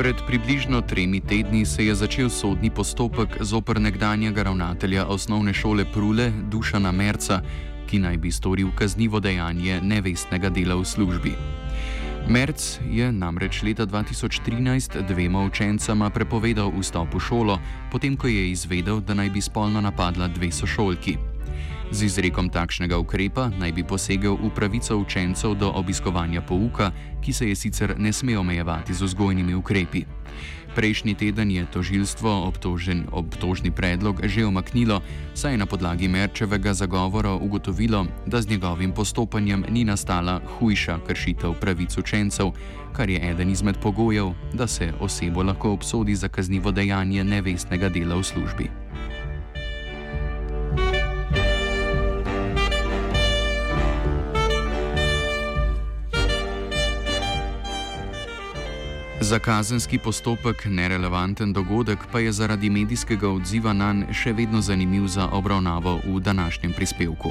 Pred približno tremi tedni se je začel sodni postopek zoper nekdanjega ravnatelja osnovne šole Prule Dušana Merca, ki naj bi storil kaznivo dejanje nevestnega dela v službi. Merc je namreč leta 2013 dvema učencama prepovedal vstop v šolo, potem ko je izvedel, da naj bi spolno napadla dve sošolki. Z izrekom takšnega ukrepa naj bi posegel v pravico učencev do obiskovanja pouka, ki se je sicer ne sme omejevati z vzgojnimi ukrepi. Prejšnji teden je tožilstvo obtožen, obtožni predlog že omaknilo, saj je na podlagi Merčevega zagovora ugotovilo, da z njegovim postopanjem ni nastala hujša kršitev pravic učencev, kar je eden izmed pogojev, da se osebo lahko obsodi za kaznivo dejanje nevestnega dela v službi. Za kazenski postopek nerelevanten dogodek pa je zaradi medijskega odziva na njega še vedno zanimiv za obravnavo v današnjem prispevku.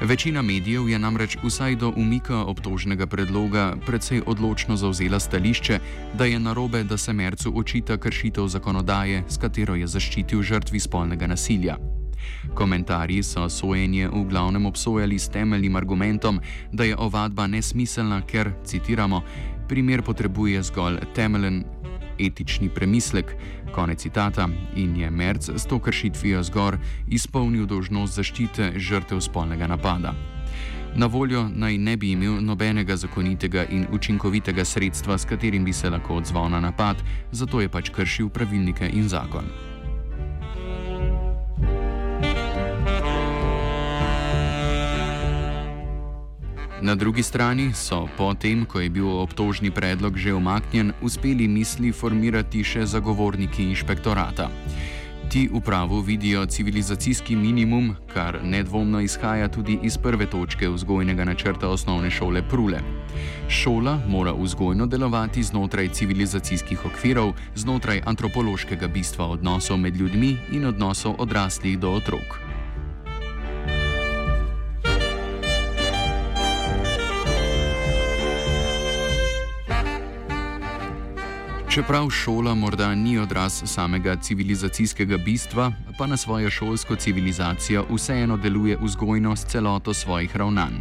Večina medijev je namreč vsaj do umika obtožnega predloga precej odločno zauzela stališče, da je narobe, da se Mercu očita kršitev zakonodaje, s katero je zaščitil žrtvi spolnega nasilja. Komentarji so sojenje v glavnem obsojali s temeljnim argumentom, da je ovadba nesmiselna, ker, citiramo, primer potrebuje zgolj temeljen etični premislek, konec citata, in je Merc s to kršitvijo zgor izpolnil dožnost zaščite žrtev spolnega napada. Na voljo naj ne bi imel nobenega zakonitega in učinkovitega sredstva, s katerim bi se lahko odzval na napad, zato je pač kršil pravilnike in zakon. Na drugi strani so, potem ko je bil obtožni predlog že omaknjen, uspeli misli formirati še zagovorniki inšpektorata. Ti v pravu vidijo civilizacijski minimum, kar nedvomno izhaja tudi iz prve točke vzgojnega načrta osnovne šole Prule. Šola mora vzgojno delovati znotraj civilizacijskih okvirov, znotraj antropološkega bistva odnosov med ljudmi in odnosov odraslih do otrok. Čeprav šola morda ni odraz samega civilizacijskega bistva, pa na svojo šolsko civilizacijo vseeno deluje vzgojno s celoto svojih ravnanj.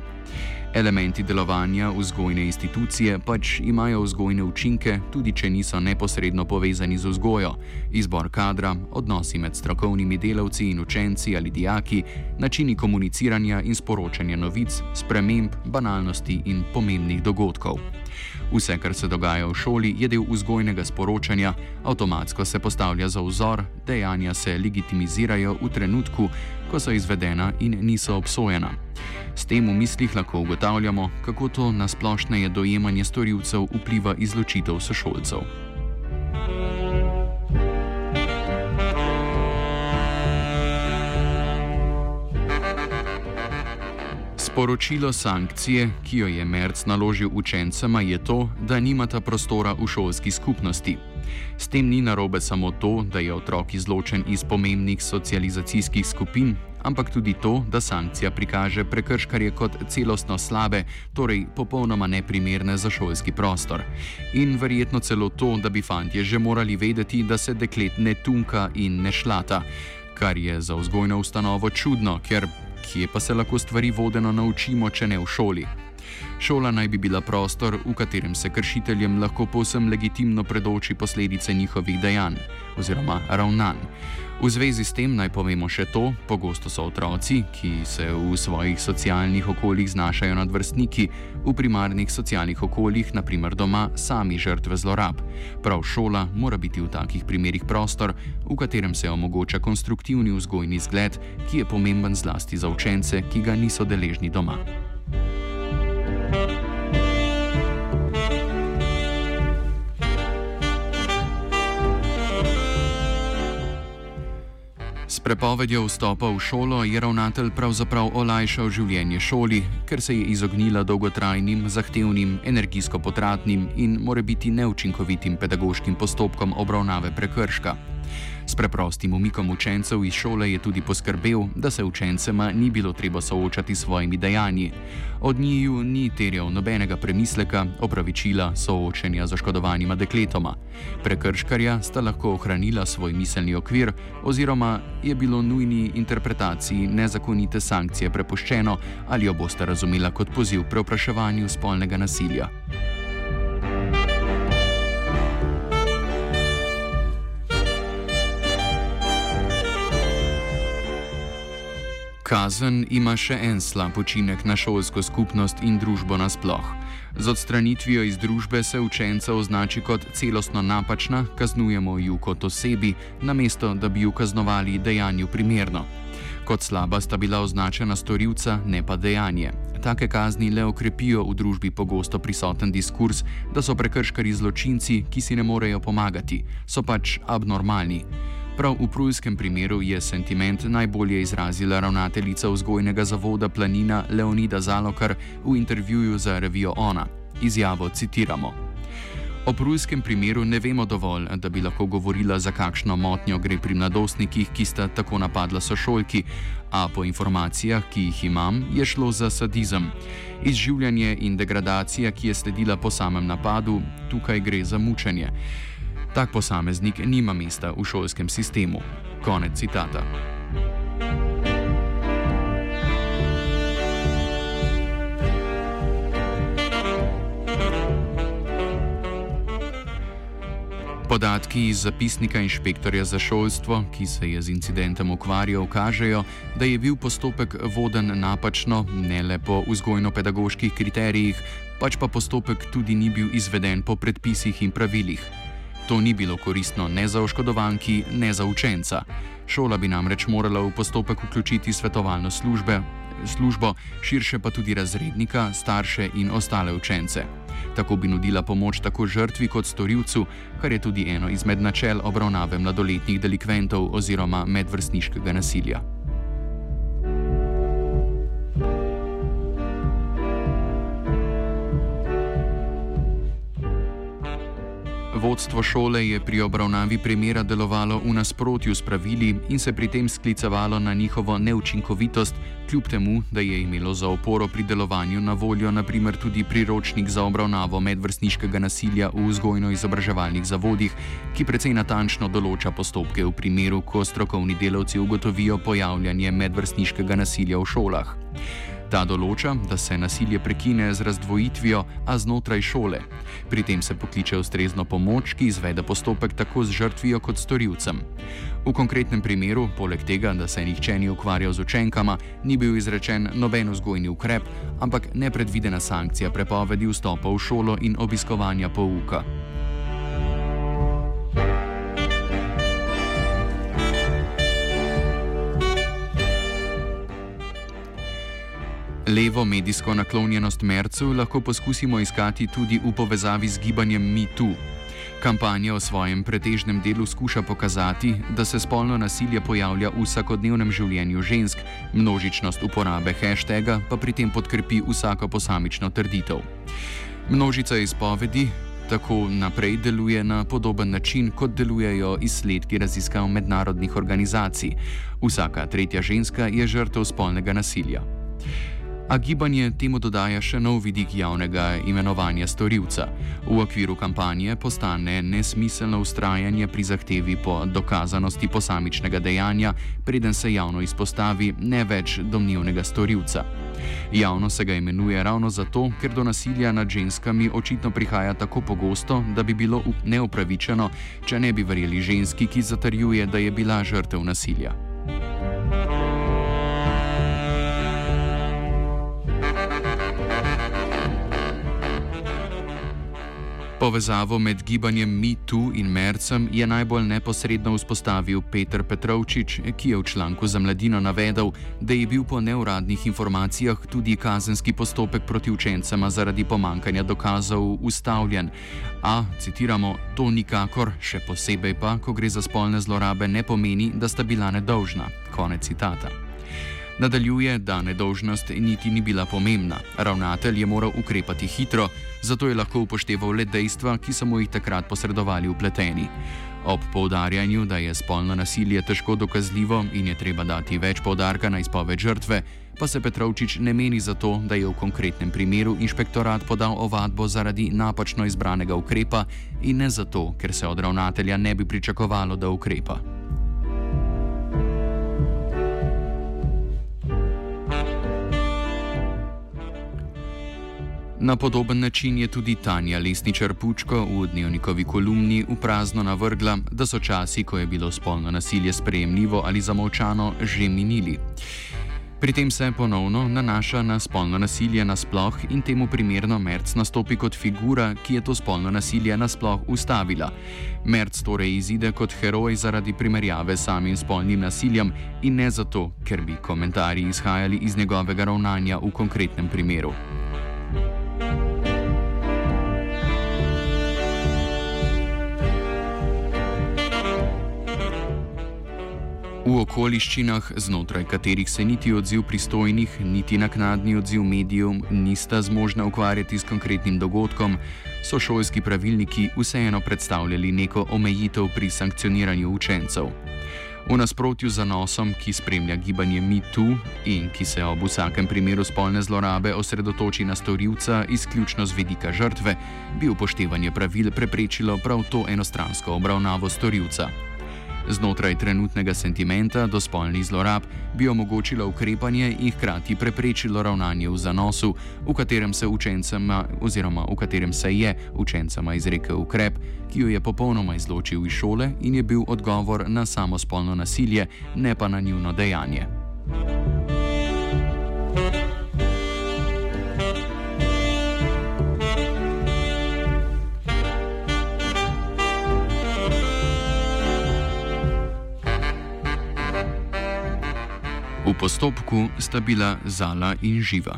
Elementi delovanja vzgojne institucije pač imajo vzgojne učinke, tudi če niso neposredno povezani z vzgojo: izbor kadra, odnosi med strokovnimi delavci in učenci ali dijaki, načini komuniciranja in sporočanja novic, sprememb, banalnosti in pomembnih dogodkov. Vse, kar se dogaja v šoli, je del vzgojnega sporočanja, avtomatsko se postavlja za vzor, dejanja se legitimizirajo v trenutku, ko so izvedena in niso obsojena. S tem v mislih lahko ugotavljamo, kako to na splošneje dojemanje storilcev vpliva izločitev sošolcev. Sporočilo sankcije, ki jo je Merc naložil učencema, je to, da nimata prostora v šolski skupnosti. S tem ni narobe samo to, da je otrok izločen iz pomembnih socializacijskih skupin, ampak tudi to, da sankcija prikaže prekrškarje kot celostno slabe, torej popolnoma neprimerne za šolski prostor. In verjetno celo to, da bi fantje že morali vedeti, da se deklet ne tunka in ne šlata, kar je za vzgojno ustanovo čudno, ker kje pa se lahko stvari vodeno naučimo, če ne v šoli. Šola naj bi bila prostor, v katerem se kršiteljem lahko povsem legitimno predoči posledice njihovih dejanj oziroma ravnanj. V zvezi s tem naj povemo še to: pogosto so otroci, ki se v svojih socialnih okoljih znašajo nad vrstniki, v primarnih socialnih okoljih, naprimer doma, sami žrtve zlorab. Prav šola mora biti v takih primerih prostor, v katerem se omogoča konstruktivni vzgojni zgled, ki je pomemben zlasti za učence, ki ga niso deležni doma. Prepovedjo vstopa v šolo je ravnatelj pravzaprav olajšal življenje šoli, ker se je izognila dolgotrajnim, zahtevnim, energijsko potratnim in morebiti neučinkovitim pedagoškim postopkom obravnave prekrška. S preprostim umikom učencev iz šole je tudi poskrbel, da se učencema ni bilo treba soočati s svojimi dejanji. Od njiju ni terjal nobenega premisleka, opravičila, soočenja z oškodovanima dekletoma. Prekrškarja sta lahko ohranila svoj miselni okvir, oziroma je bilo nujni interpretaciji nezakonite sankcije prepuščeno, ali jo boste razumela kot poziv preopraševanju spolnega nasilja. Kazen ima še en slab učinek na šolsko skupnost in družbo nasploh. Z odstranitvijo iz družbe se učenca označi kot celostno napačna, kaznujemo ju kot osebi, namesto da bi ju kaznovali dejanju primerno. Kot slaba sta bila označena storilca, ne pa dejanje. Take kazni le okrepijo v družbi pogosto prisoten diskurs, da so prekrškari zločinci, ki si ne morejo pomagati, so pač abnormalni. Prav v prujskem primeru je sentiment najbolje izrazila ravnateljica vzgojnega zavoda Planina Leonida Zalokar v intervjuju za revijo Ona. Izjavo citiramo. O prujskem primeru ne vemo dovolj, da bi lahko govorila, za kakšno motnjo gre pri mladostnikih, ki sta tako napadla sošolki, a po informacijah, ki jih imam, je šlo za sadizem. Izživljanje in degradacija, ki je sledila po samem napadu, tukaj gre za mučenje. Tak posameznik nima mesta v šolskem sistemu. Konec citata. Podatki iz zapisnika inšpektorja za šolstvo, ki se je z incidentom ukvarjal, kažejo, da je bil postopek voden napačno, ne le po vzgojno-pedagoških kriterijih, pač pa postopek tudi ni bil izveden po predpisih in pravilih. To ni bilo koristno ne za oškodovanki, ne za učenca. Šola bi namreč morala v postopek vključiti svetovalno službe, službo, širše pa tudi razrednika, starše in ostale učence. Tako bi nudila pomoč tako žrtvi kot storilcu, kar je tudi eno izmed načel obravnave mladoletnih delikventov oziroma medvrstniškega nasilja. Vodstvo šole je pri obravnavi primera delovalo v nasprotju s pravili in se pri tem sklicevalo na njihovo neučinkovitost, kljub temu, da je imelo za oporo pri delovanju na voljo naprimer tudi priročnik za obravnavo medvrstniškega nasilja v vzgojno-izobraževalnih zavodih, ki precej natančno določa postopke v primeru, ko strokovni delavci ugotovijo pojavljanje medvrstniškega nasilja v šolah. Ta določa, da se nasilje prekine z razdvojitvijo, a znotraj šole. Pri tem se pokliče ustrezno pomoč, ki izvede postopek tako z žrtvijo kot storilcem. V konkretnem primeru, poleg tega, da se nihče ni ukvarjal z učenkama, ni bil izrečen noben vzgojni ukrep, ampak nepredvidena sankcija prepovedi vstopa v šolo in obiskovanja pouka. Levo medijsko naklonjenost Mercu lahko poskusimo iskati tudi v povezavi z gibanjem MeToo. Kampanja v svojem pretežnem delu skuša pokazati, da se spolno nasilje pojavlja v vsakodnevnem življenju žensk, množičnost uporabe hashtaga pa pri tem podkrepi vsako posamično trditev. Množica izpovedi tako naprej deluje na podoben način, kot delujejo izsledki raziskav mednarodnih organizacij. Vsaka tretja ženska je žrtev spolnega nasilja. A gibanje temu dodaja še nov vidik javnega imenovanja storilca. V okviru kampanje postane nesmiselno ustrajanje pri zahtevi po dokazanosti posamičnega dejanja, preden se javno izpostavi ne več domnevnega storilca. Javno se ga imenuje ravno zato, ker do nasilja nad ženskami očitno prihaja tako pogosto, da bi bilo neupravičeno, če ne bi verjeli ženski, ki zatrjuje, da je bila žrtev nasilja. Povezavo med gibanjem MeToo in Mercem je najbolj neposredno vzpostavil Petr Petrovčič, ki je v članku za mladino navedel, da je bil po neuradnih informacijah tudi kazenski postopek proti učencema zaradi pomankanja dokazov ustavljen. A, citiramo, to nikakor, še posebej pa, ko gre za spolne zlorabe, ne pomeni, da sta bila nedolžna. Konec citata. Nadaljuje, da nedolžnost niti ni bila pomembna. Ravnatelj je moral ukrepati hitro, zato je lahko upošteval le dejstva, ki so mu jih takrat posredovali upleteni. Ob poudarjanju, da je spolno nasilje težko dokazljivo in je treba dati več poudarka na izpoved žrtve, pa se Petrovčič ne meni za to, da je v konkretnem primeru inšpektorat podal ovadbo zaradi napačno izbranega ukrepa in ne zato, ker se od ravnatelja ne bi pričakovalo, da ukrepa. Na podoben način je tudi Tanja Lesničar Pučko v dnevnikovi kolumni v prazno navrgla, da so časi, ko je bilo spolno nasilje sprejemljivo ali zamovčano, že minili. Pri tem se ponovno nanaša na spolno nasilje nasploh in temu primerno Merc nastopi kot figura, ki je to spolno nasilje nasploh ustavila. Merc torej izide kot heroj zaradi primerjave s samim spolnim nasiljem in ne zato, ker bi komentarji izhajali iz njegovega ravnanja v konkretnem primeru. V okoliščinah, znotraj katerih se niti odziv pristojnih, niti naknadni odziv medijev nista zmožna ukvarjati s konkretnim dogodkom, so šolski pravilniki vseeno predstavljali neko omejitev pri sankcioniranju učencev. V nasprotju z nosom, ki spremlja gibanje MeToo in ki se ob vsakem primeru spolne zlorabe osredotoči na storilca izključno z vidika žrtve, bi upoštevanje pravil preprečilo prav to enostransko obravnavo storilca. Znotraj trenutnega sentimenta do spolnih zlorab bi omogočilo ukrepanje in hkrati preprečilo ravnanje v zanosu, v katerem se v katerem se je učencema izrekel ukrep, ki jo je popolnoma izločil iz šole in je bil odgovor na samo spolno nasilje, ne pa na njuno dejanje. Postopku sta bila Zala in Živa.